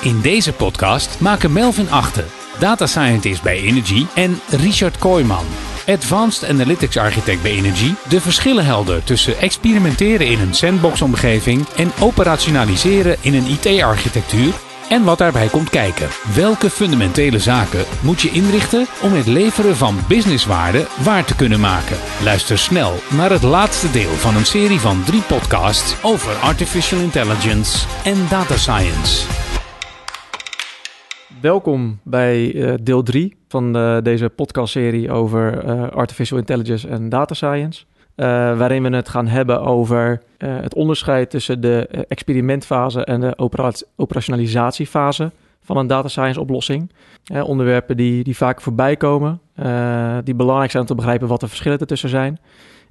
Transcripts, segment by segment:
In deze podcast maken Melvin Achten, data scientist bij Energy, en Richard Kooijman, advanced analytics architect bij Energy, de verschillen helder tussen experimenteren in een sandbox-omgeving en operationaliseren in een IT-architectuur en wat daarbij komt kijken. Welke fundamentele zaken moet je inrichten om het leveren van businesswaarde waar te kunnen maken? Luister snel naar het laatste deel van een serie van drie podcasts over artificial intelligence en data science. Welkom bij uh, deel 3 van uh, deze podcastserie over uh, artificial intelligence en data science. waarin we het gaan hebben over het onderscheid tussen de experimentfase en de opera operationalisatiefase van een data science oplossing. onderwerpen die, die vaak voorbij komen, die belangrijk zijn om te begrijpen wat de verschillen ertussen zijn.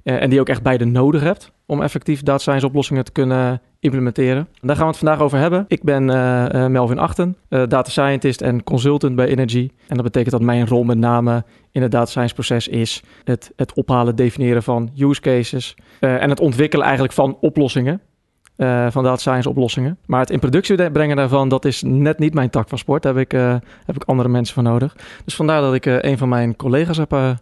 En die ook echt beide nodig hebt om effectief data science oplossingen te kunnen implementeren. Daar gaan we het vandaag over hebben. Ik ben uh, Melvin Achten, data scientist en consultant bij Energy. En dat betekent dat mijn rol met name in het data science proces is het, het ophalen, definiëren van use cases en het ontwikkelen eigenlijk van oplossingen. van data science oplossingen. Maar het in productie brengen daarvan, dat is net niet mijn tak van sport. Daar heb ik, heb ik andere mensen voor nodig. Dus vandaar dat ik een van mijn collega's heb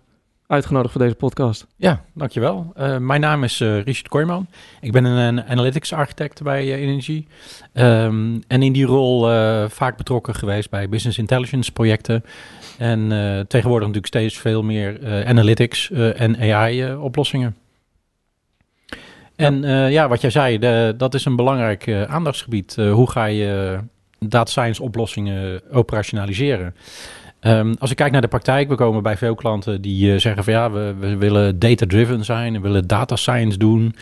uitgenodigd voor deze podcast. Ja, dankjewel. Uh, mijn naam is uh, Richard Kooijman. Ik ben een, analytics architect bij uh, Energy. Um, en in die rol vaak betrokken geweest bij business intelligence projecten. En tegenwoordig natuurlijk steeds veel meer analytics en AI oplossingen. En ja, wat jij zei, de, dat is een belangrijk aandachtsgebied. hoe ga je data science oplossingen operationaliseren? Um, als ik kijk naar de praktijk, we komen bij veel klanten die uh, zeggen van ja, we, willen data-driven zijn, we willen data science doen.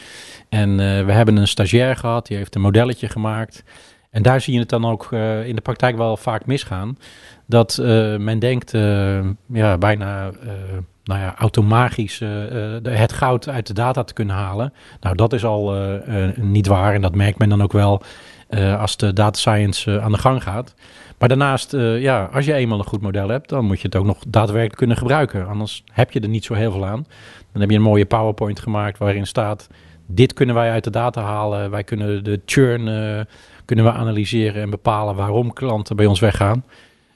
En uh, we hebben een stagiair gehad, die heeft een modelletje gemaakt. En daar zie je het dan ook uh, in de praktijk wel vaak misgaan. Dat men denkt ja, bijna nou ja, automagisch het goud uit de data te kunnen halen. Nou, dat is al niet waar en dat merkt men dan ook wel als de data science aan de gang gaat. Maar daarnaast, uh, ja, als je eenmaal een goed model hebt, dan moet je het ook nog daadwerkelijk kunnen gebruiken. Anders heb je er niet zo heel veel aan. Dan heb je een mooie PowerPoint gemaakt waarin staat: dit kunnen wij uit de data halen. Wij kunnen de churn uh, kunnen we analyseren en bepalen waarom klanten bij ons weggaan.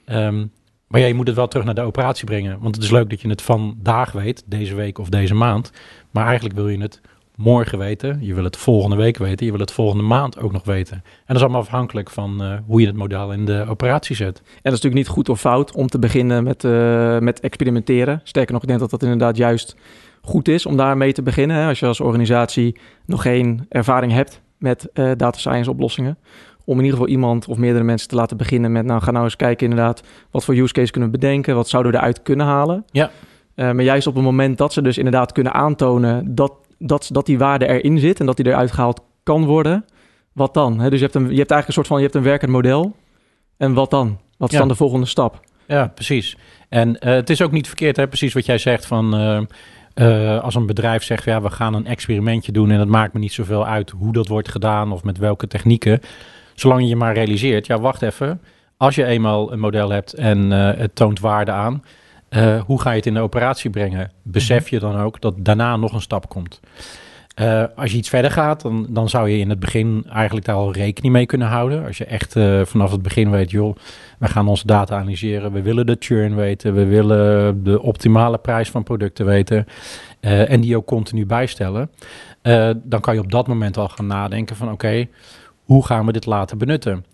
Um, maar ja, je moet het wel terug naar de operatie brengen. Want het is leuk dat je het vandaag weet, deze week of deze maand. Maar eigenlijk wil je het morgen weten, je wil het volgende week weten, je wil het volgende maand ook nog weten. En dat is allemaal afhankelijk van uh, hoe je het model in de operatie zet. En dat is natuurlijk niet goed of fout om te beginnen met, uh, met experimenteren. Sterker nog, ik denk dat dat inderdaad juist goed is om daarmee te beginnen. Hè, als je als organisatie nog geen ervaring hebt met uh, data science oplossingen. Om in ieder geval iemand of meerdere mensen te laten beginnen met, nou ga nou eens kijken inderdaad, wat voor use case kunnen we bedenken, wat zouden we eruit kunnen halen. Ja. maar juist op het moment dat ze dus inderdaad kunnen aantonen dat dat, dat die waarde erin zit en dat die eruit gehaald kan worden, wat dan? dus je hebt, een, je hebt eigenlijk een soort van je hebt een werkend model. En wat dan? Wat is dan de volgende stap? Ja, precies. En uh, het is ook niet verkeerd, hè? precies wat jij zegt van. Uh, uh, als een bedrijf zegt, ja, we gaan een experimentje doen en het maakt me niet zoveel uit hoe dat wordt gedaan of met welke technieken. Zolang je je maar realiseert, ja, wacht even. Als je eenmaal een model hebt en het toont waarde aan, uh, hoe ga je het in de operatie brengen? Besef mhm. je dan ook dat daarna nog een stap komt? Uh, als je iets verder gaat, dan, dan zou je in het begin eigenlijk daar al rekening mee kunnen houden. Als je echt uh, vanaf het begin weet, joh, we gaan onze data analyseren. We willen de churn weten. We willen de optimale prijs van producten weten. Uh, en die ook continu bijstellen. dan kan je op dat moment al gaan nadenken van oké, hoe gaan we dit laten benutten?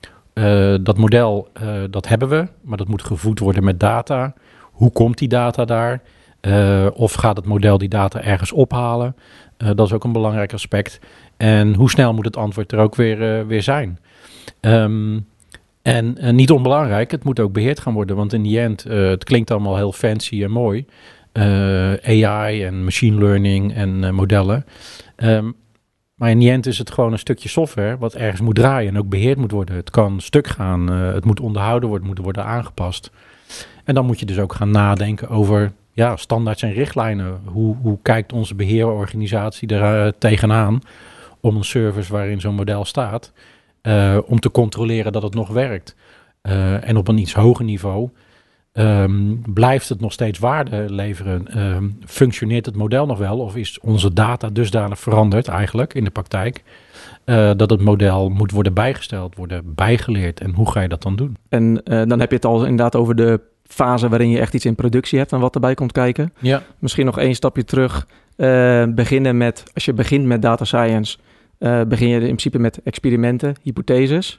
dat model, dat hebben we, maar dat moet gevoed worden met data. Hoe komt die data daar? Uh, of gaat het model die data ergens ophalen? Uh, dat is ook een belangrijk aspect. En hoe snel moet het antwoord er ook weer, uh, weer zijn? Um, en niet onbelangrijk, het moet ook beheerd gaan worden. Want in die end, het klinkt allemaal heel fancy en mooi. AI en machine learning en modellen. Um, maar in die end is het gewoon een stukje software wat ergens moet draaien en ook beheerd moet worden. Het kan stuk gaan, het moet onderhouden worden, moet worden aangepast. En dan moet je dus ook gaan nadenken over ja, standaards en richtlijnen. Hoe, hoe kijkt onze beheerorganisatie er uh, tegenaan om een service waarin zo'n model staat, uh, om te controleren dat het nog werkt. Uh, en op een iets hoger niveau Ehm, blijft het nog steeds waarde leveren? Ehm, functioneert het model nog wel? Of is onze data dusdanig veranderd eigenlijk in de praktijk? eh, dat het model moet worden bijgesteld, worden bijgeleerd. En hoe ga je dat dan doen? En eh, dan heb je het al inderdaad over de fase waarin je echt iets in productie hebt en wat erbij komt kijken. Ja, Misschien nog één stapje terug. Eh, beginnen met, als je begint met data science, eh, begin je in principe met experimenten, hypotheses.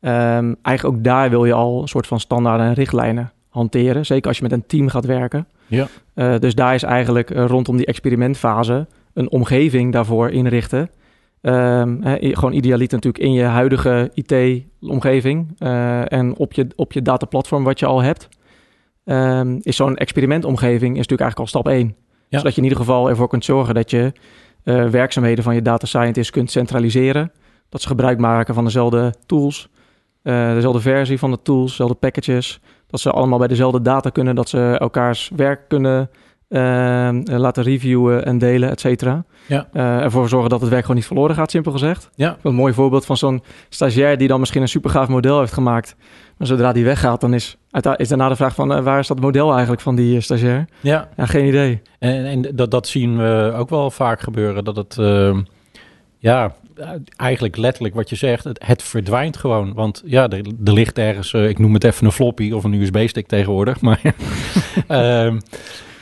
Ehm, eigenlijk ook daar wil je al een soort van standaarden en richtlijnen hanteren. Zeker als je met een team gaat werken. Ja. Eh, dus daar is eigenlijk rondom die experimentfase een omgeving daarvoor inrichten. Ehm, gewoon idealiter natuurlijk in je huidige IT-omgeving en op je, op je dataplatform wat je al hebt. Ehm, is zo'n experimentomgeving is natuurlijk eigenlijk al stap 1. Ja. Zodat je in ieder geval ervoor kunt zorgen dat je eh, werkzaamheden van je data scientist kunt centraliseren. Dat ze gebruik maken van dezelfde tools, eh, dezelfde versie van de tools, dezelfde packages. Dat ze allemaal bij dezelfde data kunnen, dat ze elkaars werk kunnen laten reviewen en delen, et cetera. Ja. Eh, ervoor zorgen dat het werk gewoon niet verloren gaat, simpel gezegd. Ja. Een mooi voorbeeld van zo'n stagiair die dan misschien een supergaaf model heeft gemaakt. Maar zodra die weggaat, dan is, is daarna de vraag van eh, waar is dat model eigenlijk van die eh, stagiair? ja. Ja, geen idee. En, en dat, dat zien we ook wel vaak gebeuren. Dat het, eh, ja, eigenlijk letterlijk wat je zegt, het, het verdwijnt gewoon. Want ja, er, er ligt ergens, eh, ik noem het even een floppy of een USB-stick tegenwoordig. Maar,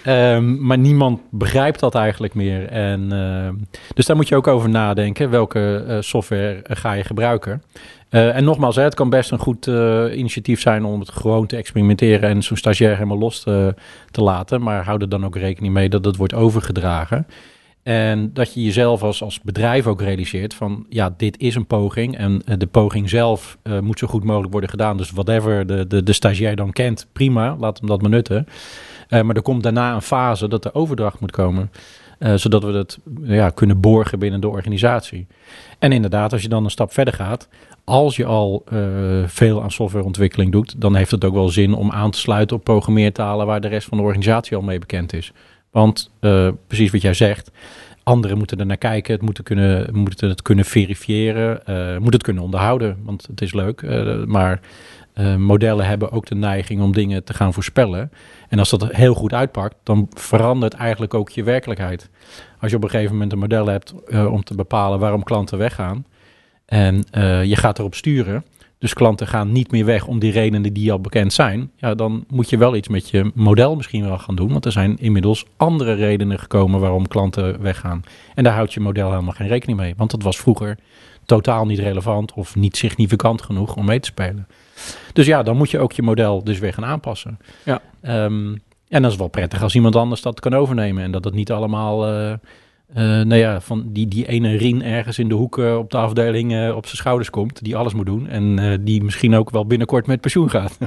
ehm, maar niemand begrijpt dat eigenlijk meer. En, ehm, dus daar moet je ook over nadenken. Welke eh, software eh, ga je gebruiken? Eh, en nogmaals, hè, het kan best een goed initiatief zijn om het gewoon te experimenteren en zo'n stagiair helemaal los te, te laten. Maar hou er dan ook rekening mee dat het wordt overgedragen. En dat je jezelf als, als bedrijf ook realiseert van ja, dit is een poging. En de poging zelf moet zo goed mogelijk worden gedaan. Dus whatever de, de, de stagiair dan kent, prima, laat hem dat benutten. Eh, maar er komt daarna een fase dat er overdracht moet komen. eh, zodat we dat ja, kunnen borgen binnen de organisatie. En inderdaad, als je dan een stap verder gaat, als je al eh, veel aan softwareontwikkeling doet, dan heeft het ook wel zin om aan te sluiten op programmeertalen waar de rest van de organisatie al mee bekend is. Want precies wat jij zegt, anderen moeten er naar kijken, het moeten, kunnen, moeten het kunnen verifiëren, moeten het kunnen onderhouden, want het is leuk. maar eh, modellen hebben ook de neiging om dingen te gaan voorspellen. En als dat heel goed uitpakt, dan verandert eigenlijk ook je werkelijkheid. Als je op een gegeven moment een model hebt eh, om te bepalen waarom klanten weggaan, en eh, je gaat erop sturen, dus klanten gaan niet meer weg om die redenen die al bekend zijn, ja, dan moet je wel iets met je model misschien wel gaan doen, want er zijn inmiddels andere redenen gekomen waarom klanten weggaan. En daar houdt je model helemaal geen rekening mee, want dat was vroeger totaal niet relevant of niet significant genoeg om mee te spelen. Dus ja, dan moet je ook je model dus weer gaan aanpassen. Ja. Ehm, en dat is wel prettig als iemand anders dat kan overnemen en dat het niet allemaal... eh, eh, nou ja, van die, die ene Rien ergens in de hoek eh, op de afdeling op zijn schouders komt, die alles moet doen en die misschien ook wel binnenkort met pensioen gaat.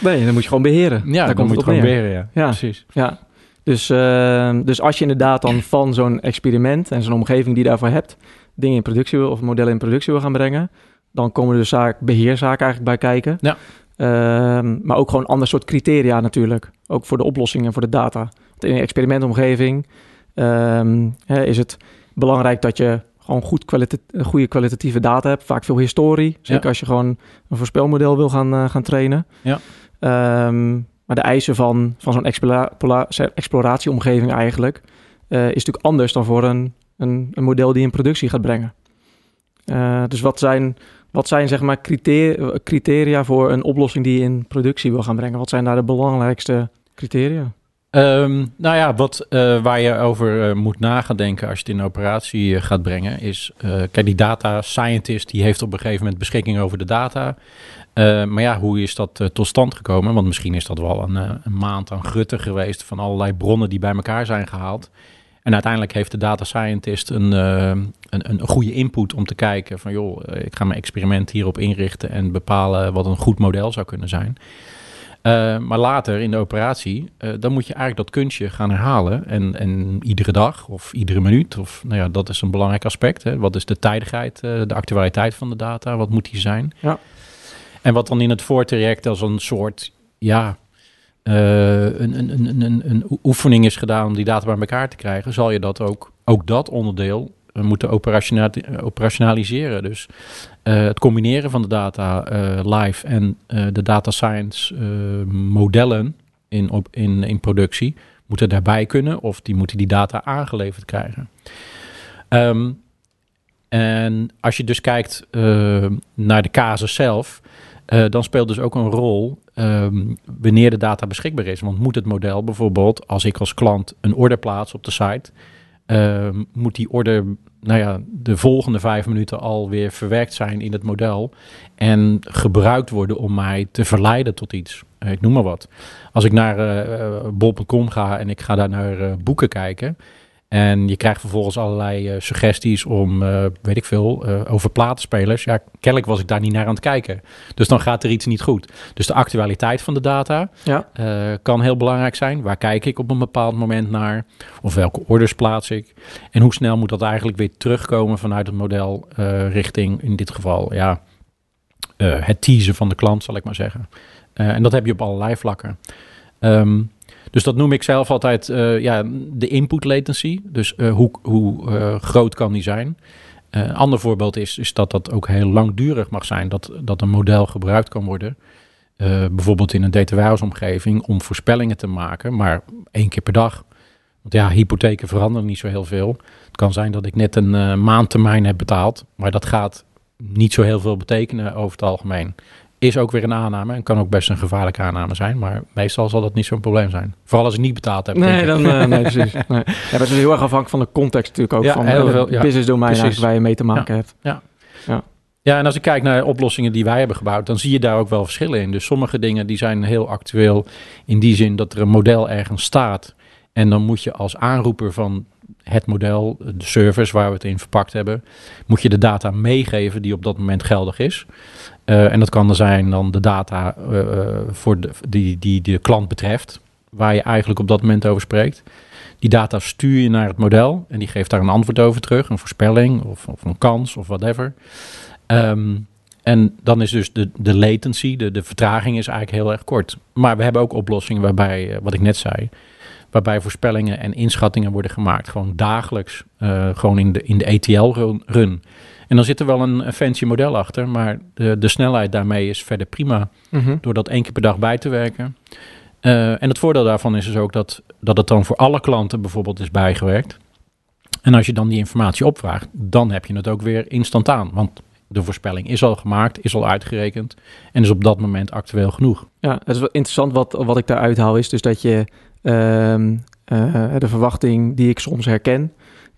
Nee, dan moet je gewoon beheren. ja, Daar dan komt moet je gewoon beheren, ja. Ja. Precies. Ja, dus, eh, dus als je inderdaad dan van zo'n experiment en zo'n omgeving die je daarvoor hebt, dingen in productie wil of modellen in productie wil gaan brengen, dan komen dus zaak, beheerzaken eigenlijk bij kijken. Ja. Ehm, maar ook gewoon een ander soort criteria natuurlijk. Ook voor de oplossingen en voor de data. Want in een experimentomgeving ehm, hè, is het belangrijk dat je gewoon goed kwalita goede kwalitatieve data hebt. Vaak veel historie. Zeker Ja. als je gewoon een voorspelmodel wil gaan, eh, gaan trainen. Ja. Ehm, maar de eisen van, van zo'n explora- exploratieomgeving eigenlijk... eh, is natuurlijk anders dan voor een, een, een model die in productie gaat brengen. Eh, dus wat zijn, wat zijn zeg maar criteria, voor een oplossing die je in productie wil gaan brengen? Wat zijn daar de belangrijkste criteria? Ehm, nou ja, wat, eh, waar je over eh, moet na gaan denken als je het in operatie eh, gaat brengen, is, kijk, die data scientist die heeft op een gegeven moment beschikking over de data. Maar ja, hoe is dat tot stand gekomen? Want misschien is dat wel een, een maand aan grutten geweest van allerlei bronnen die bij elkaar zijn gehaald. En uiteindelijk heeft de data scientist een, eh, een, een, goede input om te kijken van joh, eh, ik ga mijn experiment hierop inrichten en bepalen wat een goed model zou kunnen zijn. Uh, maar later in de operatie, uh, dan moet je eigenlijk dat kunstje gaan herhalen. En, en iedere dag of iedere minuut. Of nou ja, dat is een belangrijk aspect. Hè. Wat is de tijdigheid, de actualiteit van de data? Wat moet die zijn? Ja. En wat dan in het voortraject als een soort, ja, een, een, een, een, een oefening is gedaan om die data bij elkaar te krijgen, zal je dat ook, ook dat onderdeel moeten operationaliseren. Dus het combineren van de data live en de data science modellen in, op, in, in productie moeten daarbij kunnen of die moeten die data aangeleverd krijgen. Ehm, en als je dus kijkt naar de casus zelf, uh, dan speelt dus ook een rol um, wanneer de data beschikbaar is. Want moet het model bijvoorbeeld, als ik als klant een order plaats op de site, uh, moet die order nou ja, de volgende vijf minuten alweer verwerkt zijn in het model en gebruikt worden om mij te verleiden tot iets. Ik noem maar wat. Als ik naar uh, bol.com ga en ik ga daar naar boeken kijken, en je krijgt vervolgens allerlei uh, suggesties om, uh, weet ik veel, uh, over platenspelers. Ja, kennelijk was ik daar niet naar aan het kijken. Dus dan gaat er iets niet goed. Dus de actualiteit van de data ja. kan heel belangrijk zijn. Waar kijk ik op een bepaald moment naar? Of welke orders plaats ik? En hoe snel moet dat eigenlijk weer terugkomen vanuit het model richting, in dit geval, ja, het teasen van de klant, zal ik maar zeggen. en dat heb je op allerlei vlakken. Um, dus dat noem ik zelf altijd uh, ja, de input latency. Dus uh, hoe, hoe uh, groot kan die zijn? Een ander voorbeeld is, is dat dat ook heel langdurig mag zijn. Dat, dat een model gebruikt kan worden. bijvoorbeeld in een data warehouse omgeving om voorspellingen te maken. Maar één keer per dag. Want ja, hypotheken veranderen niet zo heel veel. Het kan zijn dat ik net een maandtermijn heb betaald. Maar dat gaat niet zo heel veel betekenen over het algemeen is ook weer een aanname en kan ook best een gevaarlijke aanname zijn. Maar meestal zal dat niet zo'n probleem zijn. Vooral als ik niet betaald heb. Nee, dan, uh, nee precies. Nee. Ja, dat is heel erg afhankelijk van de context natuurlijk ook. Ja, van heel veel, ja. business domein waar je mee te maken ja. hebt. Ja. ja. Ja, en als ik kijk naar oplossingen die wij hebben gebouwd, dan zie je daar ook wel verschillen in. Dus sommige dingen die zijn heel actueel in die zin dat er een model ergens staat. En dan moet je als aanroeper van het model, de service waar we het in verpakt hebben, moet je de data meegeven die op dat moment geldig is. Uh, en dat kan er zijn dan de data uh, voor de, die, die de klant betreft, waar je eigenlijk op dat moment over spreekt. Die data stuur je naar het model en die geeft daar een antwoord over terug, een voorspelling of, of een kans of whatever. Um, en dan is dus de, de latency, de, de vertraging is eigenlijk heel erg kort. Maar we hebben ook oplossingen waarbij, wat ik net zei, waarbij voorspellingen en inschattingen worden gemaakt. Gewoon dagelijks, uh, gewoon in de, in de ETL-run. En dan zit er wel een, fancy model achter, maar de, de snelheid daarmee is verder prima. Mm-hmm. Door dat één keer per dag bij te werken. Uh, en het voordeel daarvan is dus ook dat, dat het dan voor alle klanten bijvoorbeeld is bijgewerkt. En als je dan die informatie opvraagt, dan heb je het ook weer instantaan. Want de voorspelling is al gemaakt, is al uitgerekend en is op dat moment actueel genoeg. Ja, het is wel interessant wat, wat ik daaruit haal is dus dat je uh, uh, de verwachting die ik soms herken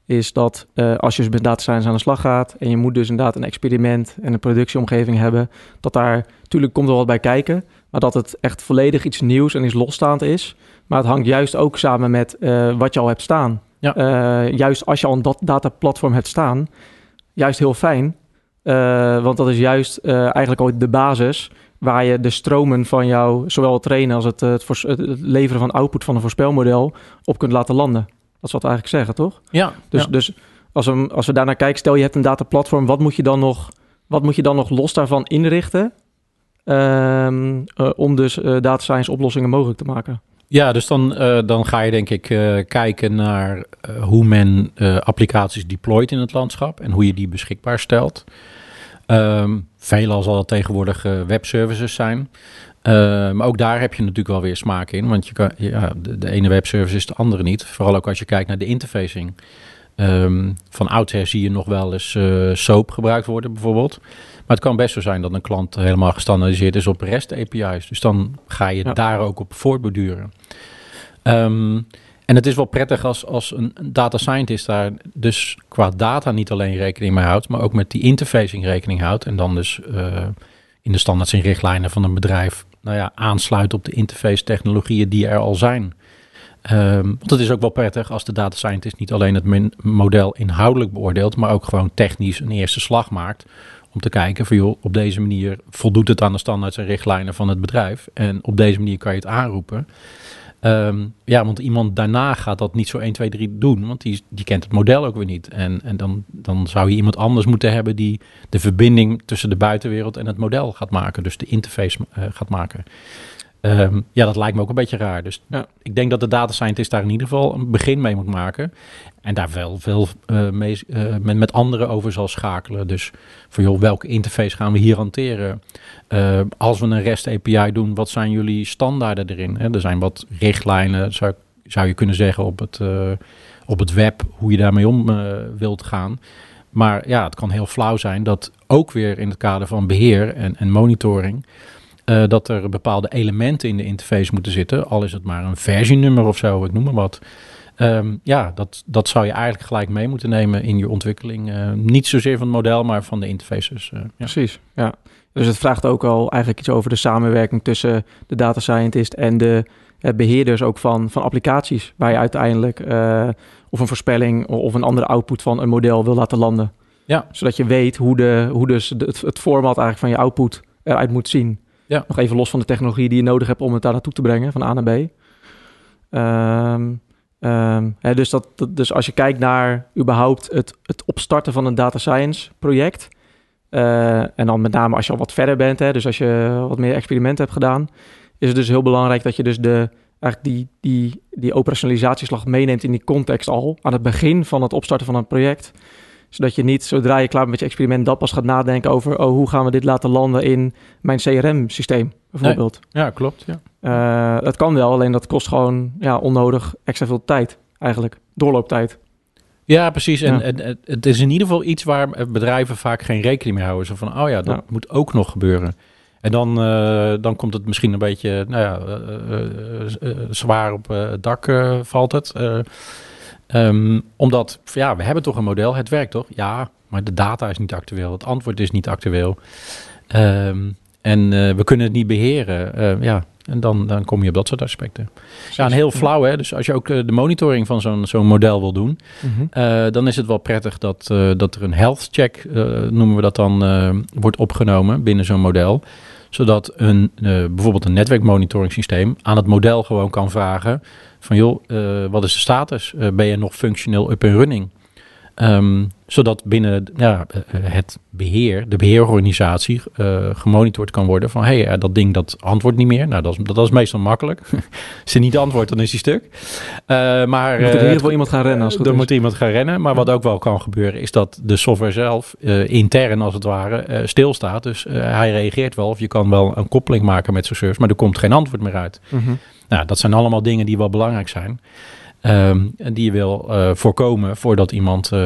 is dat uh, als je dus met data science aan de slag gaat en je moet dus inderdaad een experiment en een productieomgeving hebben, dat daar natuurlijk komt er wat bij kijken, maar dat het echt volledig iets nieuws en iets losstaand is. Maar het hangt juist ook samen met uh, wat je al hebt staan. Ja. Uh, juist als je al een dat dataplatform hebt staan, juist heel fijn, want dat is juist eigenlijk ook de basis waar je de stromen van jou, zowel het trainen als het, het, het, leveren van output van een voorspelmodel, op kunt laten landen. Dat is wat we eigenlijk zeggen, toch? Ja. Dus, ja. dus als, we, als we daarnaar kijken, stel je hebt een dataplatform, wat moet je dan nog, wat moet je dan nog los daarvan inrichten um, uh, om dus uh, data science oplossingen mogelijk te maken? Ja, dus dan, uh, dan ga je denk ik kijken naar hoe men applicaties deployt in het landschap en hoe je die beschikbaar stelt. Um, veelal zal dat tegenwoordig webservices zijn. Uh, maar ook daar heb je natuurlijk wel weer smaak in. Want je kan, ja, de, de, ene webservice is de andere niet. Vooral ook als je kijkt naar de interfacing. Um, van oudsher zie je nog wel eens uh, SOAP gebruikt worden bijvoorbeeld. Maar het kan best zo zijn dat een klant helemaal gestandaardiseerd is op REST API's. Dus dan ga je ja. daar ook op voortborduren. Um, en het is wel prettig als, als een data scientist daar dus qua data niet alleen rekening mee houdt, maar ook met die interfacing rekening houdt. En dan dus uh, in de standaards en richtlijnen van een bedrijf nou ja, aansluit op de interface technologieën die er al zijn. Um, want het is ook wel prettig als de data scientist niet alleen het model inhoudelijk beoordeelt, maar ook gewoon technisch een eerste slag maakt. Om te kijken van joh, op deze manier voldoet het aan de standaards en richtlijnen van het bedrijf. En op deze manier kan je het aanroepen. Um, ja, want iemand daarna gaat dat niet zo 1, 2, 3 doen, want die, die kent het model ook weer niet. En, en dan, dan zou je iemand anders moeten hebben die de verbinding tussen de buitenwereld en het model gaat maken, dus de interface uh, gaat maken. Ehm, ja, dat lijkt me ook een beetje raar. Dus Ja. ik denk dat de data scientist daar in ieder geval een begin mee moet maken. En daar wel veel eh, mee, eh, met, met anderen over zal schakelen. Dus voor joh, welke interface gaan we hier hanteren? Eh, als we een REST API doen, wat zijn jullie standaarden erin? Hè? Er zijn wat richtlijnen, zou, zou je kunnen zeggen, op het, op het web, hoe je daarmee om wilt gaan. Maar ja, het kan heel flauw zijn dat ook weer in het kader van beheer en, en monitoring, eh, dat er bepaalde elementen in de interface moeten zitten, al is het maar een versienummer of zo, ik noem maar wat. Ehm, ja, dat, dat zou je eigenlijk gelijk mee moeten nemen in je ontwikkeling. Eh, niet zozeer van het model, maar van de interfaces. eh, ja. Precies, ja. Dus het vraagt ook al eigenlijk iets over de samenwerking tussen de data scientist en de eh, beheerders ook van, van applicaties, waar je uiteindelijk of een voorspelling of een andere output van een model wil laten landen. Ja. Zodat je weet hoe, de, hoe dus het, het format eigenlijk van je output eruit moet zien. Ja. Nog even los van de technologie die je nodig hebt om het daar naartoe te brengen, van A naar B. Ehm, ehm, hè, dus, dat, dus als je kijkt naar überhaupt het, het opstarten van een data science project. eh, en dan met name als je al wat verder bent, hè, dus als je wat meer experimenten hebt gedaan, is het dus heel belangrijk dat je dus de, eigenlijk die, die, die operationalisatieslag meeneemt in die context al aan het begin van het opstarten van een project. Zodat je niet zodra je klaar bent met je experiment dat pas gaat nadenken over oh, hoe gaan we dit laten landen in mijn CRM-systeem bijvoorbeeld. ja, klopt. Ja. Eh, dat kan wel, alleen dat kost gewoon ja, onnodig extra veel tijd eigenlijk. Doorlooptijd. Ja, precies. En, Ja. en het- het is in ieder geval iets waar bedrijven vaak geen rekening mee houden. Zo van, oh ja, dat Ja. moet ook nog gebeuren. En dan, eh, dan komt het misschien een beetje nou ja, eh, zwaar op het dak valt het. Eh, ehm, omdat, ja, we hebben toch een model, het werkt toch? Ja, maar de data is niet actueel, het antwoord is niet actueel. Ehm, en eh, we kunnen het niet beheren. Eh, ja, en dan, dan kom je op dat soort aspecten. Ja, en heel flauw hè. Dus als je ook eh, de monitoring van zo'n zo'n model wil doen, Mhm. dan is het wel prettig dat, dat er een health check, noemen we dat dan, wordt opgenomen binnen zo'n model. Zodat een, eh, bijvoorbeeld een netwerkmonitoring systeem aan het model gewoon kan vragen van joh, eh, wat is de status? Eh, ben je nog functioneel up en running? Ehm, zodat binnen ja, eh, het beheer, de beheerorganisatie, eh, gemonitord kan worden van hé, hey, dat ding dat antwoordt niet meer. Nou, dat is, dat is meestal makkelijk. Als hij niet antwoordt, dan is hij stuk. Eh, maar Er moet er in eh, ieder geval iemand gaan rennen als het er moet iemand gaan rennen. Maar wat ook wel kan gebeuren, is dat de software zelf eh, intern als het ware eh, stilstaat. Dus eh, hij reageert wel of je kan wel een koppeling maken met zijn service, maar er komt geen antwoord meer uit. Mhm. Nou, dat zijn allemaal dingen die wel belangrijk zijn. Ehm, en die je wil eh, voorkomen voordat iemand, eh,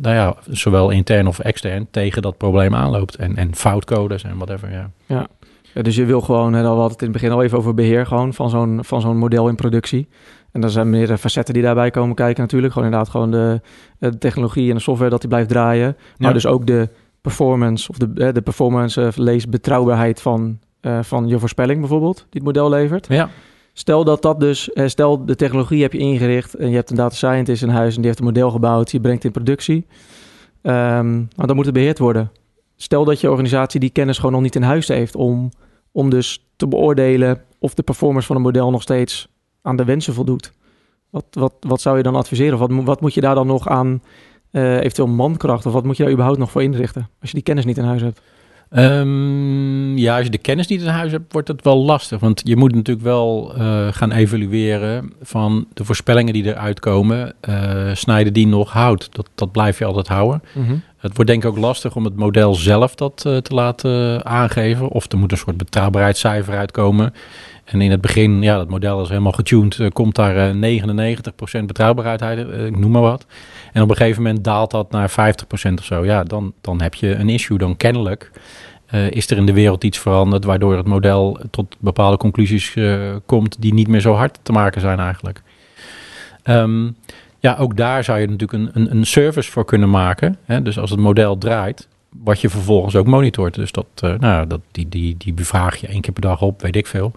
nou ja, zowel intern of extern, tegen dat probleem aanloopt. En, en foutcodes en whatever, ja. Ja, dus je wil gewoon, hè, daar hadden we het in het begin al even over beheer gewoon van zo'n, van zo'n model in productie. En er zijn meerdere facetten die daarbij komen kijken natuurlijk. Gewoon inderdaad gewoon de, eh, de technologie en de software dat die blijft draaien. Maar Ja. dus ook de performance of de, de performance, lees betrouwbaarheid van, van je voorspelling bijvoorbeeld, die het model levert. Ja, Stel dat dat dus, eh, stel de technologie heb je ingericht en je hebt een data scientist in huis en die heeft een model gebouwd, die brengt in productie. Ehm, maar dan moet het beheerd worden. Stel dat je organisatie die kennis gewoon nog niet in huis heeft om, om dus te beoordelen of de performance van een model nog steeds aan de wensen voldoet. Wat, wat, wat zou je dan adviseren? Of wat, wat moet je daar dan nog aan eh, eventueel mankracht of wat moet je daar überhaupt nog voor inrichten als je die kennis niet in huis hebt? Ehm, ja, als je de kennis niet in huis hebt, wordt het wel lastig. Want je moet natuurlijk wel eh, gaan evalueren van de voorspellingen die eruit komen. eh, snijden die nog hout? Dat, dat blijf je altijd houden. Het wordt denk ik ook lastig om het model zelf dat eh, te laten aangeven. Of er moet een soort betrouwbaarheidscijfer uitkomen. En in het begin, ja, dat model is helemaal getuned. eh, komt daar eh, 99% betrouwbaarheid uit, eh, ik noem maar wat. En op een gegeven moment daalt dat naar 50% of zo. Ja, dan, dan heb je een issue. Dan kennelijk eh, is er in de wereld iets veranderd... waardoor het model tot bepaalde conclusies eh, komt... die niet meer zo hard te maken zijn eigenlijk. Ehm, ja, ook daar zou je natuurlijk een, een, een service voor kunnen maken. Hè? Dus als het model draait, wat je vervolgens ook monitort. Dus dat, eh, nou, dat, die, die, die bevraag je één keer per dag op, weet ik veel.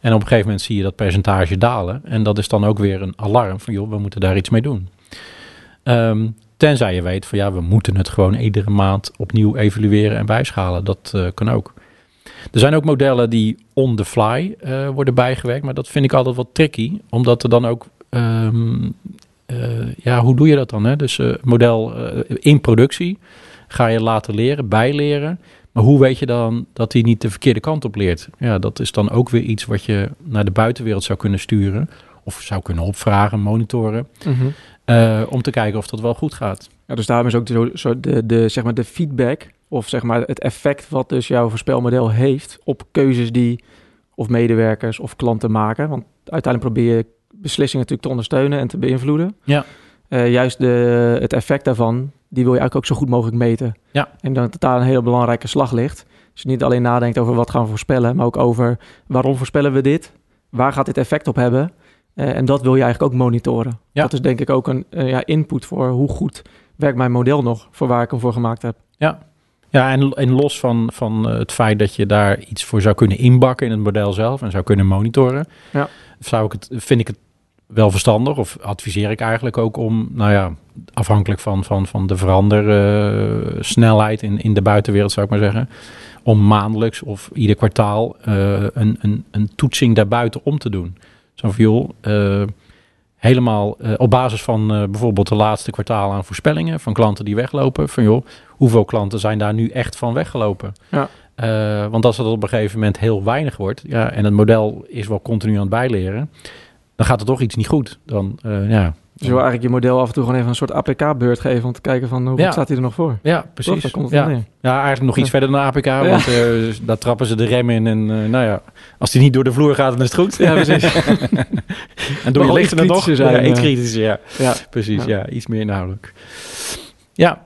En op een gegeven moment zie je dat percentage dalen. En dat is dan ook weer een alarm van, joh, we moeten daar iets mee doen. Ehm, tenzij je weet van, ja, we moeten het gewoon iedere maand opnieuw evalueren en bijschalen. Dat eh, kan ook. Er zijn ook modellen die on the fly eh, worden bijgewerkt, maar dat vind ik altijd wat tricky, omdat er dan ook ehm, eh, ja, hoe doe je dat dan? Hè? Dus model in productie ga je laten leren, bijleren. Maar hoe weet je dan dat hij niet de verkeerde kant op leert? Ja, dat is dan ook weer iets wat je naar de buitenwereld zou kunnen sturen. Of zou kunnen opvragen, monitoren. Mhm. eh, om te kijken of dat wel goed gaat. Ja, dus daarom is ook de, zo de, de, zeg maar de feedback of zeg maar het effect wat dus jouw voorspelmodel heeft op keuzes die of medewerkers of klanten maken. Want uiteindelijk probeer je beslissingen natuurlijk te ondersteunen en te beïnvloeden. Ja. Eh, juist de, het effect daarvan, die wil je eigenlijk ook zo goed mogelijk meten. Ja. En dat daar een hele belangrijke slag ligt. Dus je niet alleen nadenkt over wat gaan we voorspellen, maar ook over waarom voorspellen we dit? Waar gaat dit effect op hebben? Eh, en dat wil je eigenlijk ook monitoren. Ja. Dat is denk ik ook een eh, ja, input voor hoe goed werkt mijn model nog voor waar ik hem voor gemaakt heb. Ja, en, en los van, van eh, het feit dat je daar iets voor zou kunnen inbakken in het model zelf en zou kunnen monitoren, Ja. zou ik het, vind ik het wel verstandig, of adviseer ik eigenlijk ook om, nou ja, afhankelijk van, van, van de verandersnelheid in, in de buitenwereld, zou ik maar zeggen, om maandelijks of ieder kwartaal eh, een, een, een toetsing daarbuiten om te doen. Zo van, joh, eh, helemaal eh, op basis van bijvoorbeeld de laatste kwartaal aan voorspellingen van klanten die weglopen, van joh, hoeveel klanten zijn daar nu echt van weggelopen? Ja. Want als het op een gegeven moment heel weinig wordt, ja, en het model is wel continu aan het bijleren, dan gaat er toch iets niet goed. Dan, ja. Dus je wil eigenlijk je model af en toe gewoon even een soort APK-beurt geven om te kijken van hoe Ja. staat hij er nog voor. Ja, precies. Komt ja. ja, eigenlijk nog iets verder dan APK, want eh, daar trappen ze de rem in. En eh, nou ja, als die niet door de vloer gaat, dan is het goed. Ja, precies. en doe je iets er nog. zijn, ja, iets ja. kritischer, ja. ja. Precies, Ja. Iets meer inhoudelijk. Ja,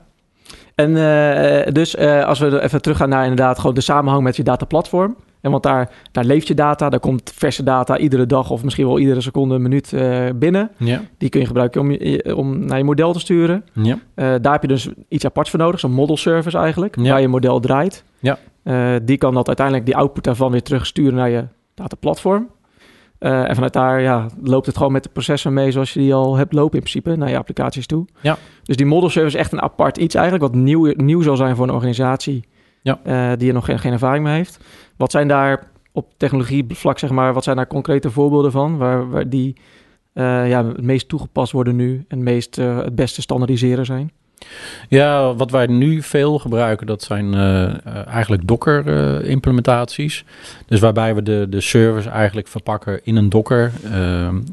En eh, dus eh, als we even teruggaan naar inderdaad gewoon de samenhang met je dataplatform. En want daar, daar leeft je data, daar komt verse data iedere dag of misschien wel iedere seconde, minuut eh, binnen. ja, Die kun je gebruiken om, je, om naar je model te sturen. ja. Eh, daar heb je dus iets aparts voor nodig, zo'n model service eigenlijk, Ja. waar je model draait. Ja. Eh, die kan dat uiteindelijk, die output daarvan weer terugsturen naar je dataplatform. Eh, en vanuit daar ja, loopt het gewoon met de processen mee zoals je die al hebt lopen in principe naar je applicaties toe. Ja. Dus die model service is echt een apart iets eigenlijk, wat nieuw, nieuw zal zijn voor een organisatie Ja. eh, die er nog geen, geen ervaring mee heeft. Wat zijn daar op technologievlak, zeg maar, wat zijn daar concrete voorbeelden van waar, waar die eh, ja, het meest toegepast worden nu en het, meest, eh, het beste standaardiseren zijn? Ja, wat wij nu veel gebruiken, dat zijn eigenlijk Docker-implementaties. dus waarbij we de, de servers eigenlijk verpakken in een Docker.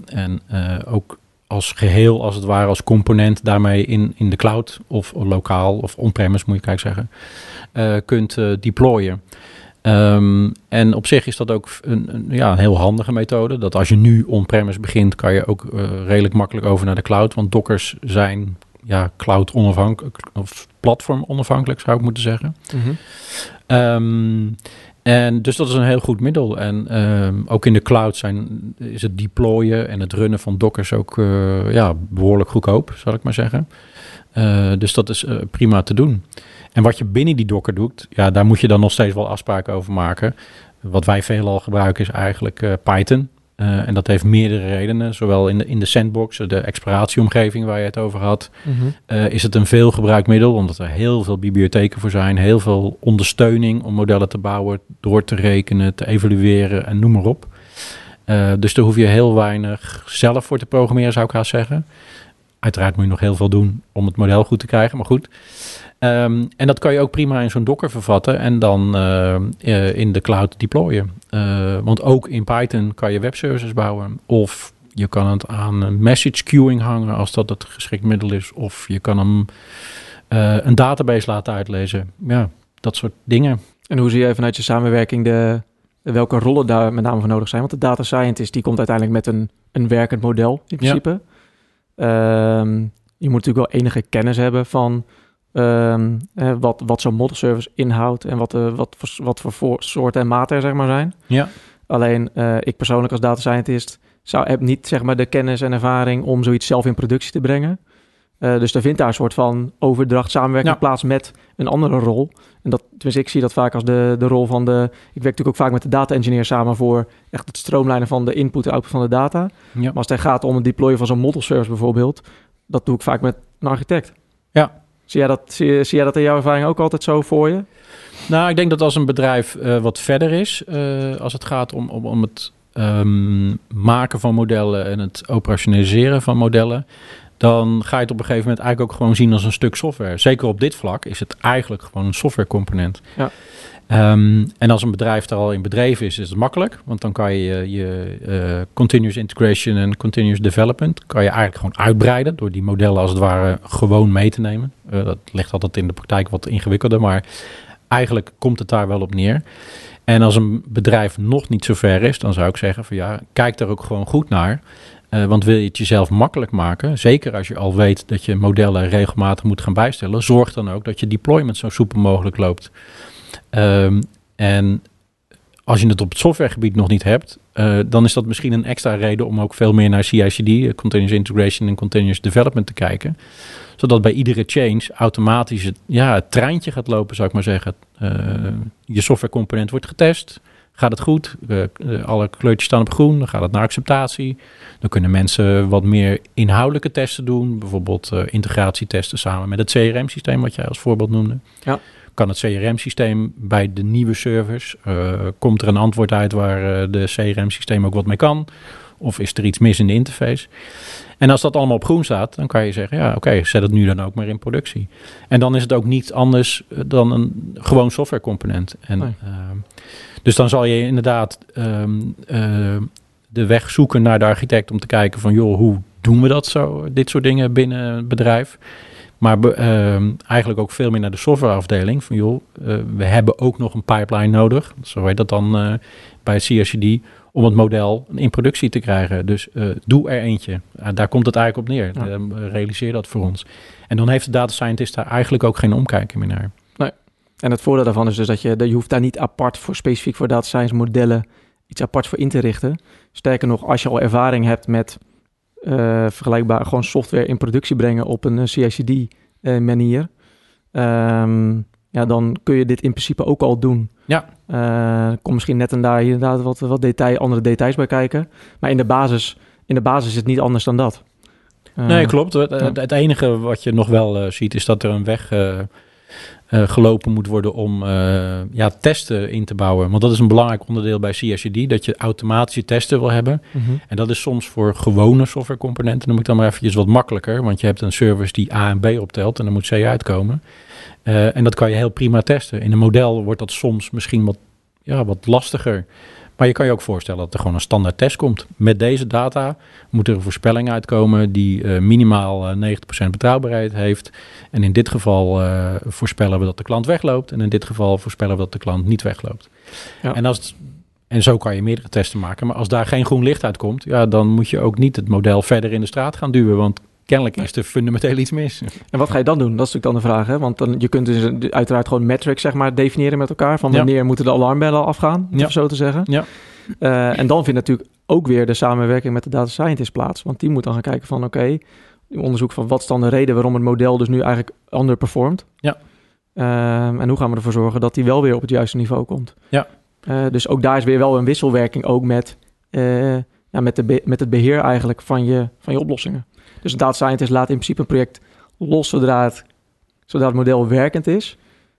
en ook als geheel, als het ware, als component daarmee in, in de cloud of lokaal of on-premise moet je kijken zeggen, kunt eh, deployen. Ehm, en op zich is dat ook een, een, ja, een heel handige methode. Dat als je nu on-premise begint, kan je ook eh, redelijk makkelijk over naar de cloud. Want dockers zijn ja, cloud onafhankelijk of platform onafhankelijk zou ik moeten zeggen. Ehm, en dus dat is een heel goed middel. En ehm, ook in de cloud zijn, is het deployen en het runnen van dockers ook eh, ja, behoorlijk goedkoop, zal ik maar zeggen. Eh, dus dat is eh, prima te doen. En wat je binnen die docker doet, ja, daar moet je dan nog steeds wel afspraken over maken. Wat wij veelal gebruiken is eigenlijk eh, Python. Eh, en dat heeft meerdere redenen. Zowel in de, in de sandbox, de exploratieomgeving waar je het over had, eh, is het een veel gebruikt middel, omdat er heel veel bibliotheken voor zijn, heel veel ondersteuning om modellen te bouwen, door te rekenen, te evalueren en noem maar op. Dus daar hoef je heel weinig zelf voor te programmeren, zou ik haast zeggen. Uiteraard moet je nog heel veel doen om het model goed te krijgen, maar goed. Ehm, en dat kan je ook prima in zo'n Docker vervatten en dan eh, eh, in de cloud deployen. Eh, want ook in Python kan je webservices bouwen. Of je kan het aan een message queuing hangen als dat het geschikt middel is. Of je kan hem een database laten uitlezen. Ja, dat soort dingen. En hoe zie jij vanuit je samenwerking de, welke rollen daar met name voor nodig zijn? Want de data scientist die komt uiteindelijk met een, een werkend model in principe. Ehm, je moet natuurlijk wel enige kennis hebben van ehm, eh, wat, wat zo'n model service inhoudt en wat, eh, wat, voor, wat voor soorten en maten er zeg maar zijn. Ja. Alleen eh, ik persoonlijk als data scientist zou, heb niet zeg maar, de kennis en ervaring om zoiets zelf in productie te brengen. Eh, dus er vindt daar een soort van overdracht, samenwerking Ja. plaats met een andere rol. En dat, tenminste, ik zie dat vaak als de, de rol van de... Ik werk natuurlijk ook vaak met de data engineer samen voor echt het stroomlijnen van de input en output van de data. ja. Maar als het gaat om het deployen van zo'n model service bijvoorbeeld, dat doe ik vaak met een architect. Ja. Zie jij dat, zie, jij dat in jouw ervaring ook altijd zo voor je? Nou, ik denk dat als een bedrijf eh, wat verder is, eh, als het gaat om, om, om het ehm, maken van modellen en het operationaliseren van modellen, dan ga je het op een gegeven moment eigenlijk ook gewoon zien als een stuk software. Zeker op dit vlak is het eigenlijk gewoon een softwarecomponent. Ja. Ehm, en als een bedrijf er al in bedreven is, is het makkelijk. Want dan kan je je uh, continuous integration en continuous development... kan je eigenlijk gewoon uitbreiden... door die modellen als het ware gewoon mee te nemen. Uh, dat ligt altijd in de praktijk wat ingewikkelder... maar eigenlijk komt het daar wel op neer. En als een bedrijf nog niet zo ver is... dan zou ik zeggen van ja, kijk daar ook gewoon goed naar... Uh, want wil je het jezelf makkelijk maken, zeker als je al weet dat je modellen regelmatig moet gaan bijstellen, zorg dan ook dat je deployment zo soepel mogelijk loopt. Um, en als je het op het softwaregebied nog niet hebt, uh, dan is dat misschien een extra reden om ook veel meer naar CI/CD, eh, continuous integration en continuous development te kijken, zodat bij iedere change automatisch het, ja, het treintje gaat lopen, zou ik maar zeggen. Je softwarecomponent wordt getest. Gaat het goed? Uh, alle kleurtjes staan op groen. Dan gaat het naar acceptatie. Dan kunnen mensen wat meer inhoudelijke testen doen. Bijvoorbeeld uh, integratietesten samen met het CRM-systeem, wat jij als voorbeeld noemde. Ja. Kan het CRM-systeem bij de nieuwe servers? Uh, komt er een antwoord uit waar de CRM-systeem ook wat mee kan? Of is er iets mis in de interface? En als dat allemaal op groen staat, dan kan je zeggen: ja, oké, okay, zet het nu dan ook maar in productie. En dan is het ook niet anders dan een gewoon softwarecomponent. En, nee. uh, dus dan zal je inderdaad um, uh, de weg zoeken naar de architect om te kijken van joh, hoe doen we dat zo, dit soort dingen binnen het bedrijf. Maar uh, eigenlijk ook veel meer naar de softwareafdeling. Van joh, uh, we hebben ook nog een pipeline nodig. Zo heet dat dan uh, bij CRCD. Om het model in productie te krijgen. Dus doe er eentje. daar komt het eigenlijk op neer. Ja. realiseer dat voor ons. En dan heeft de data scientist daar eigenlijk ook geen omkijken meer naar. En het voordeel daarvan is dus dat je, je hoeft daar niet apart voor specifiek voor data science modellen iets apart voor in te richten. Sterker nog, als je al ervaring hebt met uh, vergelijkbaar gewoon software in productie brengen op een uh, CI/CD uh, manier, um, ja, dan kun je dit in principe ook al doen. Ja. Uh, kom misschien net en daar inderdaad wat, wat detail, andere details bij kijken. Maar in de basis, in de basis is het niet anders dan dat. Nee, klopt. Het, het, enige wat je nog wel ziet is dat er een weg uh, gelopen moet worden om uh, ja, testen in te bouwen. Want dat is een belangrijk onderdeel bij CSCD, dat je automatische testen wil hebben. Mm-hmm. En dat is soms voor gewone softwarecomponenten, dan moet ik dan maar eventjes wat makkelijker, want je hebt een service die A en B optelt en dan moet C uitkomen. Uh, en dat kan je heel prima testen. In een model wordt dat soms misschien wat, ja, wat lastiger. Maar je kan je ook voorstellen dat er gewoon een standaard test komt. Met deze data moet er een voorspelling uitkomen die uh, minimaal uh, 90% betrouwbaarheid heeft. En in dit geval uh, voorspellen we dat de klant wegloopt. En in dit geval voorspellen we dat de klant niet wegloopt. Ja. En, als en zo kan je meerdere testen maken. Maar als daar geen groen licht uitkomt, ja, dan moet je ook niet het model verder in de straat gaan duwen. Want kennelijk is er fundamenteel iets mis. En wat ga je dan doen? Dat is natuurlijk dan de vraag. Hè? Want dan, je kunt dus uiteraard gewoon metrics zeg maar, definiëren met elkaar. Van wanneer ja. moeten de alarmbellen afgaan, om ja. zo te zeggen. Ja. Uh, en dan vindt natuurlijk ook weer de samenwerking met de data scientist plaats. Want die moet dan gaan kijken van oké, okay, onderzoek van wat is dan de reden waarom het model dus nu eigenlijk underperformt. Ja. Uh, en hoe gaan we ervoor zorgen dat die wel weer op het juiste niveau komt. Ja. Uh, dus ook daar is weer wel een wisselwerking ook met, uh, ja, met, de met het beheer eigenlijk van je, van je oplossingen. Dus een data scientist laat in principe een project los zodra het, zodra het model werkend is.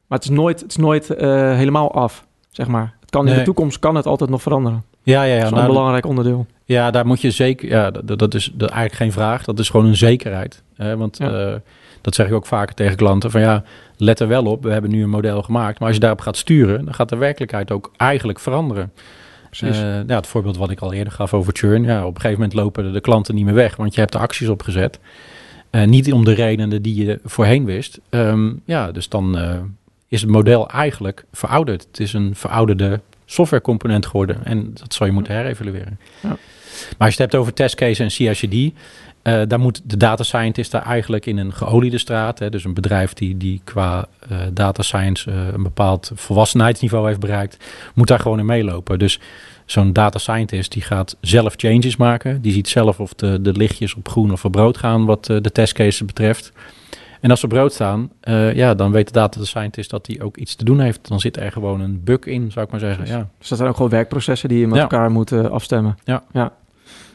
Maar het is nooit, het is nooit uh, helemaal af, zeg maar. Het kan in de toekomst kan het altijd nog veranderen. Ja, ja, ja. Dat is nou, een belangrijk onderdeel. Ja, daar moet je zeker. Ja, dat, dat is dat eigenlijk geen vraag. Dat is gewoon een zekerheid. Hè? Want Ja. eh, dat zeg ik ook vaker tegen klanten: van ja, let er wel op. We hebben nu een model gemaakt. Maar als je daarop gaat sturen, dan gaat de werkelijkheid ook eigenlijk veranderen. Precies. Eh, ja, het voorbeeld wat ik al eerder gaf over churn. Ja, op een gegeven moment lopen de, de klanten niet meer weg, want je hebt de acties opgezet. Eh, niet om de redenen die je voorheen wist. Ehm, ja, dus dan eh, is het model eigenlijk verouderd. Het is een verouderde softwarecomponent geworden. En dat zal je moeten herevalueren. Ja. Maar als je het hebt over testcase en CI/CD, eh, daar moet de data scientist daar eigenlijk in een geoliede straat, hè, dus een bedrijf die, die qua eh, data science eh, een bepaald volwassenheidsniveau heeft bereikt, moet daar gewoon in meelopen. Dus zo'n data scientist die gaat zelf changes maken, die ziet zelf of de, de lichtjes op groen of op rood gaan wat de testcases betreft. En als ze op rood staan, ja, dan weet de data scientist dat hij ook iets te doen heeft. Dan zit er gewoon een bug in, zou ik maar zeggen. Ja. Dus dat zijn ook gewoon werkprocessen die je met Ja. elkaar moet eh, afstemmen. Ja. ja.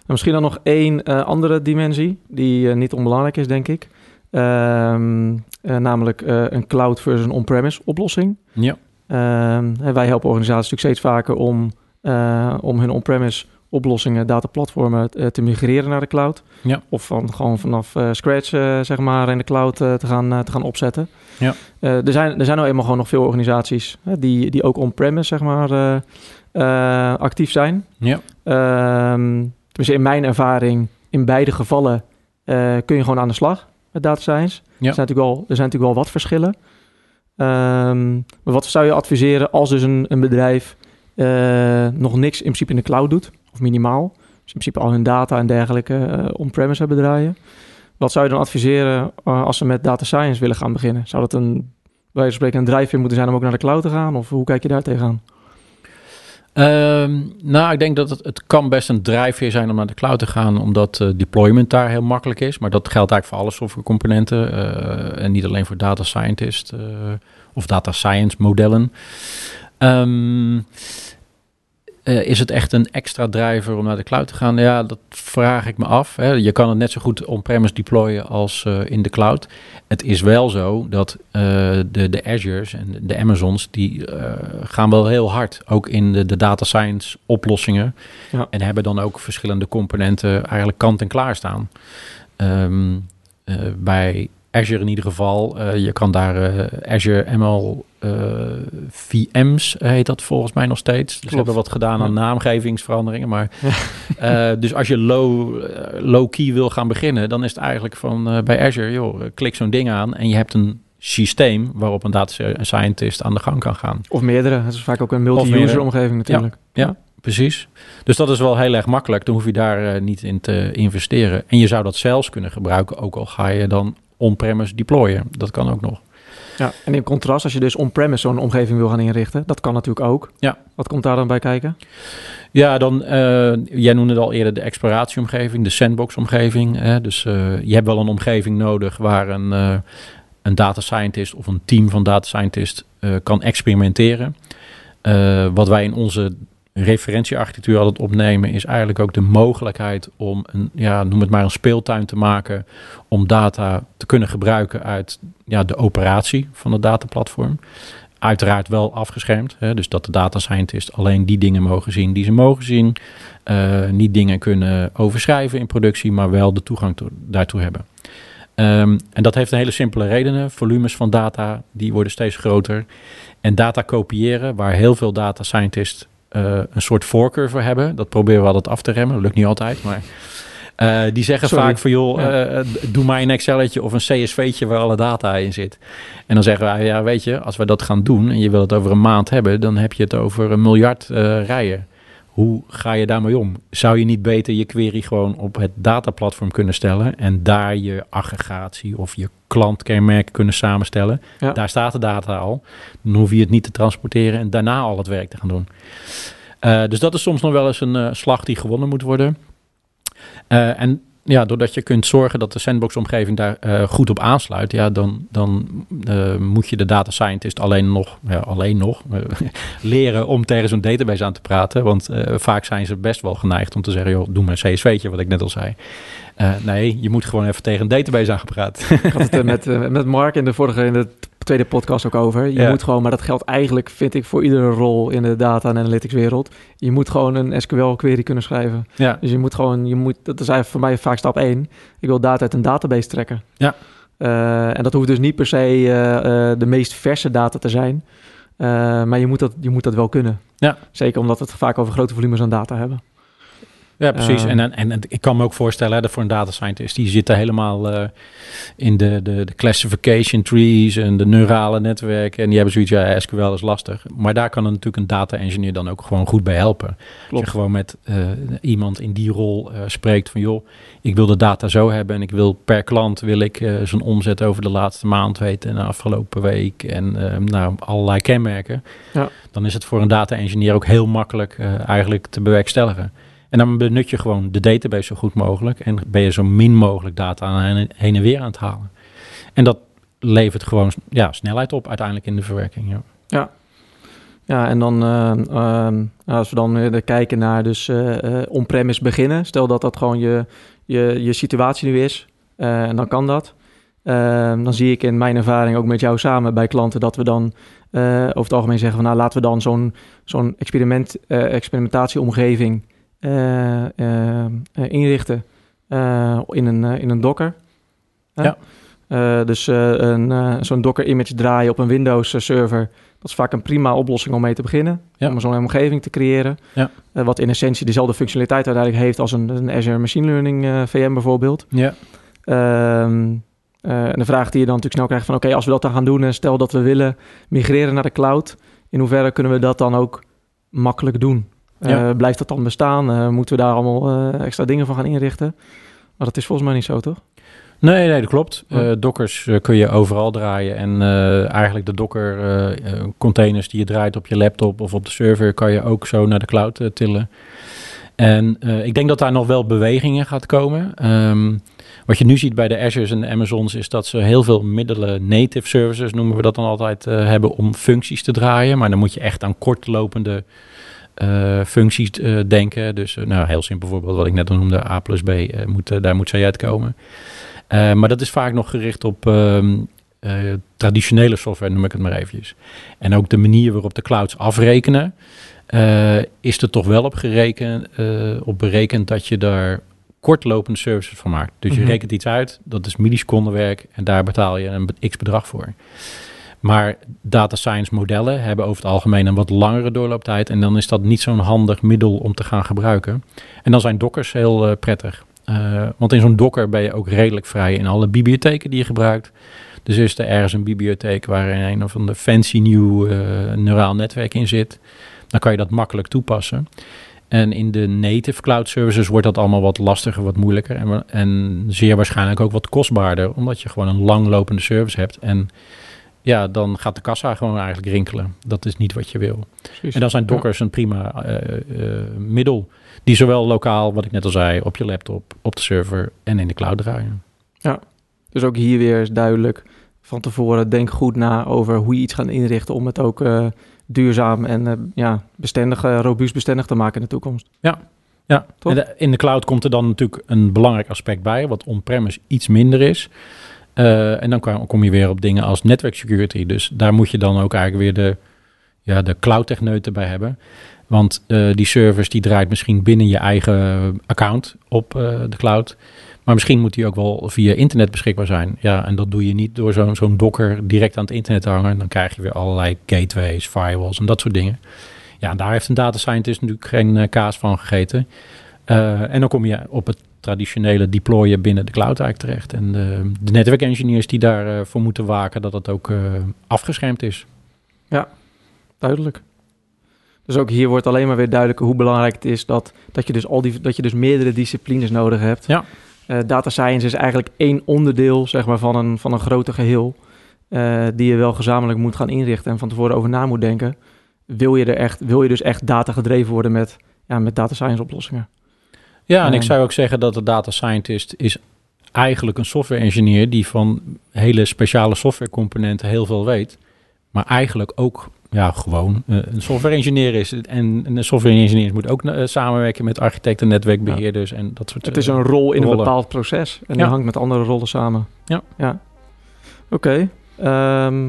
En misschien dan nog één eh, andere dimensie, die eh, niet onbelangrijk is, denk ik. Ehm, eh, namelijk een cloud versus een on-premise oplossing. Ja. Ehm, wij helpen organisaties natuurlijk steeds vaker om, om hun on-premise oplossingen, dataplatformen te migreren naar de cloud. Ja. Of van gewoon vanaf uh, scratch zeg maar in de cloud te, gaan, te gaan opzetten. Ja. er, zijn, er zijn nou eenmaal gewoon nog veel organisaties die, die ook on-premise zeg maar actief zijn. Ja. Dus in mijn ervaring, in beide gevallen kun je gewoon aan de slag met data science. Ja. Er, zijn natuurlijk wel, er zijn natuurlijk wel wat verschillen. Um, maar wat zou je adviseren als dus een, een bedrijf uh, nog niks in principe in de cloud doet, of minimaal, dus in principe al hun data en dergelijke uh, on-premise hebben draaien? Wat zou je dan adviseren als ze met data science willen gaan beginnen? Zou dat een, bij spreken, een drijfveer moeten zijn om ook naar de cloud te gaan? Of hoe kijk je daar tegenaan? Um, nou, ik denk dat het, het kan best een drijfveer zijn om naar de cloud te gaan, omdat uh, deployment daar heel makkelijk is. Maar dat geldt eigenlijk voor alle softwarecomponenten uh, en niet alleen voor data scientist uh, of data science modellen. Um, uh, is het echt een extra driver om naar de cloud te gaan? Ja, dat vraag ik me af. Hè. Je kan het net zo goed on-premise deployen als uh, in de cloud. Het is wel zo dat uh, de, de Azure's en de Amazons, die gaan wel heel hard. Ook in de, de data science oplossingen. Ja. En hebben dan ook verschillende componenten eigenlijk kant en klaar staan. Um, bij Azure in ieder geval. Uh, je kan daar uh, Azure ML uh, VM's heet dat volgens mij nog steeds. Dus we hebben wat gedaan aan naamgevingsveranderingen. Maar ja. dus als je low, low key wil gaan beginnen, dan is het eigenlijk van bij Azure, joh, klik zo'n ding aan en je hebt een systeem waarop een data scientist aan de gang kan gaan. Of meerdere. Dat is vaak ook een multi-user omgeving natuurlijk. Ja, ja, precies. Dus dat is wel heel erg makkelijk. Dan hoef je daar niet in te investeren. En je zou dat zelfs kunnen gebruiken, ook al ga je dan on-premise deployen. Dat kan ook nog. Ja, en in contrast, als je dus on-premise zo'n omgeving wil gaan inrichten, dat kan natuurlijk ook. Ja. Wat komt daar dan bij kijken? Ja, dan, uh, jij noemde het al eerder de exploratieomgeving, de sandbox-omgeving. Hè? Dus uh, je hebt wel een omgeving nodig waar een, uh, een data scientist of een team van data scientists kan experimenteren. wat wij in onze referentiearchitectuur altijd opnemen, is eigenlijk ook de mogelijkheid om een, ja, noem het maar een speeltuin te maken om data te kunnen gebruiken uit ja, de operatie van het dataplatform. Uiteraard wel afgeschermd, hè, dus dat de data scientist alleen die dingen mogen zien die ze mogen zien. Uh, niet dingen kunnen overschrijven in productie, maar wel de toegang to- daartoe hebben. Um, en dat heeft een hele simpele redenen. Volumes van data die worden steeds groter. En data kopiëren, waar heel veel data scientists uh, een soort voorkeur voor hebben. Dat proberen we altijd af te remmen. Dat lukt niet altijd, maar... Uh, die zeggen Sorry. vaak van joh, Ja. uh, doe mij een Excelletje of een CSV'tje waar alle data in zit. En dan zeggen wij, ja weet je, als we dat gaan doen en je wil het over een maand hebben, dan heb je het over een miljard uh, rijen. Hoe ga je daarmee om? Zou je niet beter je query gewoon op het dataplatform kunnen stellen en daar je aggregatie of je klantkenmerken kunnen samenstellen? Ja. Daar staat de data al. Dan hoef je het niet te transporteren en daarna al het werk te gaan doen. Uh, dus dat is soms nog wel eens een uh, slag die gewonnen moet worden. Uh, en ja, doordat je kunt zorgen dat de sandbox-omgeving daar uh, goed op aansluit, ja, dan, dan uh, moet je de data scientist alleen nog, ja, alleen nog leren om tegen zo'n database aan te praten. Want vaak zijn ze best wel geneigd om te zeggen, joh, doe maar een CSV'tje, wat ik net al zei. nee, je moet gewoon even tegen een database aangepraat. Ik had het met, met Mark in de vorige, in de tweede podcast ook over. Je Ja. moet gewoon, maar dat geldt eigenlijk, vind ik, voor iedere rol in de data en analytics wereld. Je moet gewoon een SQL query kunnen schrijven. ja, Dus je moet gewoon, je moet, dat is eigenlijk voor mij vaak stap 1. Ik wil data uit een database trekken. Ja. Uh, en dat hoeft dus niet per se uh, uh, de meest verse data te zijn. Maar je moet, dat, je moet dat wel kunnen. Ja. Zeker omdat we het vaak over grote volumes aan data hebben. Ja, precies. Uh, en, en, en ik kan me ook voorstellen hè, dat voor een data scientist, die zitten helemaal uh, in de, de, de classification trees en de neurale netwerken. En die hebben zoiets, ja, SQL is lastig. Maar daar kan er natuurlijk een data engineer dan ook gewoon goed bij helpen. Als je gewoon met uh, iemand in die rol spreekt van, joh, ik wil de data zo hebben en ik wil per klant wil ik zijn omzet over de laatste maand weten en de afgelopen week en nou, allerlei kenmerken. Ja. Dan is het voor een data engineer ook heel makkelijk eigenlijk te bewerkstelligen. En dan benut je gewoon de database zo goed mogelijk. En ben je zo min mogelijk data heen en weer aan het halen. En dat levert gewoon ja, snelheid op uiteindelijk in de verwerking. Ja, ja. ja en dan uh, uh, als we dan weer kijken naar dus uh, on-premise beginnen. Stel dat dat gewoon je, je, je situatie nu is. eh, en dan kan dat. Ehm, dan zie ik in mijn ervaring ook met jou samen bij klanten dat we dan over het algemeen zeggen van nou laten we dan zo'n zo'n experiment, experimentatieomgeving eh, eh, eh, inrichten eh, in, een, eh, in een Docker. Ja. Eh, dus eh, een, eh, zo'n Docker image draaien op een Windows eh, server, dat is vaak een prima oplossing om mee te beginnen. Ja. Om zo'n omgeving te creëren. Ja. Eh, wat in essentie dezelfde functionaliteit uiteindelijk heeft als een, een Azure Machine Learning eh, VM bijvoorbeeld. Ja. Ehm, eh, en de vraag die je dan natuurlijk snel krijgt van... oké, als we dat dan gaan doen en stel dat we willen migreren naar de cloud... in hoeverre kunnen we dat dan ook makkelijk doen? Eh, blijft dat dan bestaan? Eh, moeten we daar allemaal eh, extra dingen van gaan inrichten? Maar dat is volgens mij niet zo, toch? Nee, nee, dat klopt. Ja. Dockers kun je overal draaien. En eigenlijk de Docker containers die je draait op je laptop of op de server, kan je ook zo naar de cloud tillen. En ik denk dat daar nog wel bewegingen gaat komen. Ehm, wat je nu ziet bij de Azure's en de Amazons is dat ze heel veel middelen native services, noemen we dat dan altijd, hebben om functies te draaien. Maar dan moet je echt aan kortlopende functies eh, denken. Dus eh, nou, heel simpel bijvoorbeeld wat ik net al noemde, A plus B, eh, moet, eh, daar moet zij uitkomen. Eh, maar dat is vaak nog gericht op ehm, eh, traditionele software, noem ik het maar eventjes. En ook de manier waarop de clouds afrekenen, eh, is er toch wel op, gereken, eh, op berekend dat je daar kortlopende services van maakt. Dus Mhm. je rekent iets uit, dat is millisecondenwerk en daar betaal je een x bedrag voor. Maar data science modellen hebben over het algemeen een wat langere doorlooptijd. En dan is dat niet zo'n handig middel om te gaan gebruiken. En dan zijn dockers heel eh, prettig. Eh, want in zo'n docker ben je ook redelijk vrij in alle bibliotheken die je gebruikt. Dus is er ergens een bibliotheek waar een of ander fancy nieuw eh, neuraal netwerk in zit. Dan kan je dat makkelijk toepassen. En in de native cloud services wordt dat allemaal wat lastiger, wat moeilijker. En, en zeer waarschijnlijk ook wat kostbaarder. Omdat je gewoon een langlopende service hebt. En ja, dan gaat de kassa gewoon eigenlijk rinkelen. Dat is niet wat je wil. Precies. En dan zijn dockers een prima eh, eh, middel. Die zowel lokaal, wat ik net al zei, op je laptop, op de server en in de cloud draaien. Dus ook hier weer is duidelijk van tevoren... denk goed na over hoe je iets gaat inrichten... om het ook eh, duurzaam en ja, bestendig, robuust bestendig te maken in de toekomst. Ja, Toch? de- in de cloud komt er dan natuurlijk een belangrijk aspect bij, wat on-premise iets minder is. Eh, en dan kom je weer op dingen als network security. Dus daar moet je dan ook eigenlijk weer de, ja, de cloud techneuten bij hebben. Want eh, die service die draait misschien binnen je eigen account op eh, de cloud. Maar misschien moet die ook wel via internet beschikbaar zijn. Ja, en dat doe je niet door zo'n zo'n docker direct aan het internet te hangen. Dan krijg je weer allerlei gateways, firewalls en dat soort dingen. Ja, daar heeft een data scientist natuurlijk geen kaas van gegeten. En dan kom je op het traditionele deployen binnen de cloud eigenlijk terecht. En de, de netwerk engineers die daarvoor voor moeten waken dat het ook eh, afgeschermd is. Duidelijk. Dus ook hier wordt alleen maar weer duidelijk hoe belangrijk het is dat, dat, je, dus al die, dat je dus meerdere disciplines nodig hebt. Ja. Eh, data science is eigenlijk één onderdeel zeg maar, van, een, van een groter geheel. eh, die je wel gezamenlijk moet gaan inrichten en van tevoren over na moet denken. Wil je, er echt, wil je dus echt data gedreven worden met, ja, met data science oplossingen? Ja, en ik Ehm. zou ook zeggen dat de data scientist is eigenlijk een software engineer die van hele speciale softwarecomponenten heel veel weet. Maar eigenlijk ook ja, gewoon eh, een software engineer is. En een software engineer moet ook eh, samenwerken met architecten, netwerkbeheerders en dat soort Het is eh, een rol in een bepaald proces en die Ja. hangt met andere rollen samen. Ja. ja. Oké. Ehm,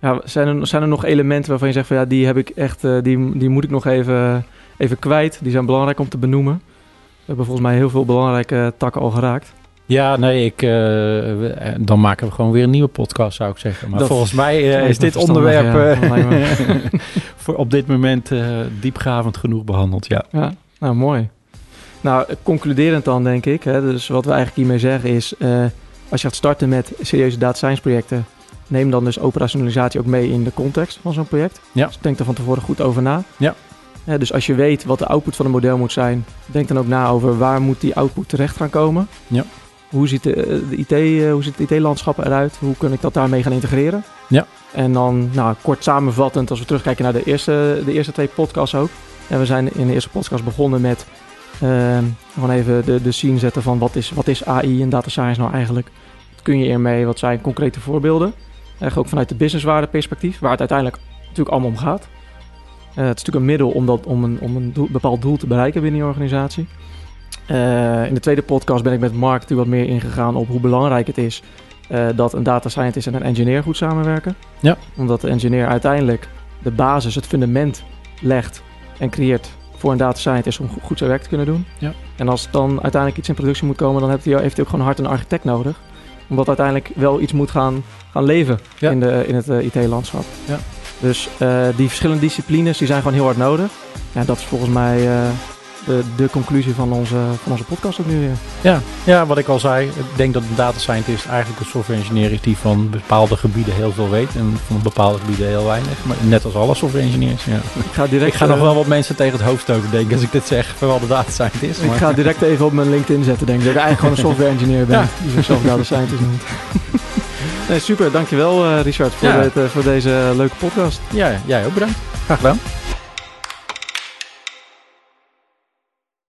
ja, zijn, er, zijn er nog elementen waarvan je zegt van ja, die heb ik echt, die, die moet ik nog even, even kwijt. Die zijn belangrijk om te benoemen. We hebben volgens mij heel veel belangrijke takken al geraakt. Ja, nee, ik, eh, eh, dan maken we gewoon weer een nieuwe podcast, zou ik zeggen. Maar Dat volgens mij eh, is dit onderwerp ja. voor op dit moment eh, diepgravend genoeg behandeld. Ja. Ja, nou mooi. Nou, concluderend dan denk ik. Hè, dus wat we eigenlijk hiermee zeggen is... als je gaat starten met serieuze data science projecten... neem dan dus operationalisatie ook mee in de context van zo'n project. Ja. Dus denk er van tevoren goed over na. Ja. Dus als je weet wat de output van een model moet zijn... denk dan ook na over waar moet die output terecht gaan komen. Ja. Hoe ziet de, de IT, eh, hoe ziet het IT-landschap eruit? Hoe kan ik dat daarmee gaan integreren? Ja. En dan nou, kort samenvattend, als we terugkijken naar de eerste, de eerste twee podcasts ook. En we zijn in de eerste podcast begonnen met ehm, gewoon even de, de scene zetten van wat is, wat is AI en data science nou eigenlijk? Wat kun je ermee? Wat zijn concrete voorbeelden? Echt ook vanuit de businesswaarde perspectief, waar het uiteindelijk natuurlijk allemaal om gaat. Eh, het is natuurlijk een middel om, dat, om een, om een doel- bepaald doel te bereiken binnen je organisatie. Eh, in de tweede podcast ben ik met Mark natuurlijk wat meer ingegaan op hoe belangrijk het is eh, dat een data scientist en een engineer goed samenwerken. Ja. Omdat de engineer uiteindelijk de basis, het fundament legt en creëert voor een data scientist om goed zijn werk te kunnen doen. Ja. En als dan uiteindelijk iets in productie moet komen, dan heeft hij, heeft hij ook gewoon hard een architect nodig. Omdat uiteindelijk wel iets moet gaan, gaan leven Ja. in, de, in het IT-landschap. Ja. Dus eh, die verschillende disciplines die zijn gewoon heel hard nodig. Ja, dat is volgens mij eh, de, de conclusie van onze, van onze podcast ook nu weer. Ja, ja, wat ik al zei, ik denk dat een data scientist eigenlijk een software engineer is die van bepaalde gebieden heel veel weet en van bepaalde gebieden heel weinig. Maar net als alle software engineers. Ja. Ik ga direct, Ik ga nog eh, wel wat mensen tegen het hoofd stoten, denk ik, als ik dit zeg, vooral de data scientist. Ik maar- ga direct even op mijn LinkedIn zetten, denk ik. Dat ik eigenlijk gewoon een software engineer ben. Ja. Die zichzelf data scientist noemt. nee, super. Dankjewel eh Richard voor, Ja. dit, eh, voor deze leuke podcast. Ja, jij ook bedankt. Graag gedaan.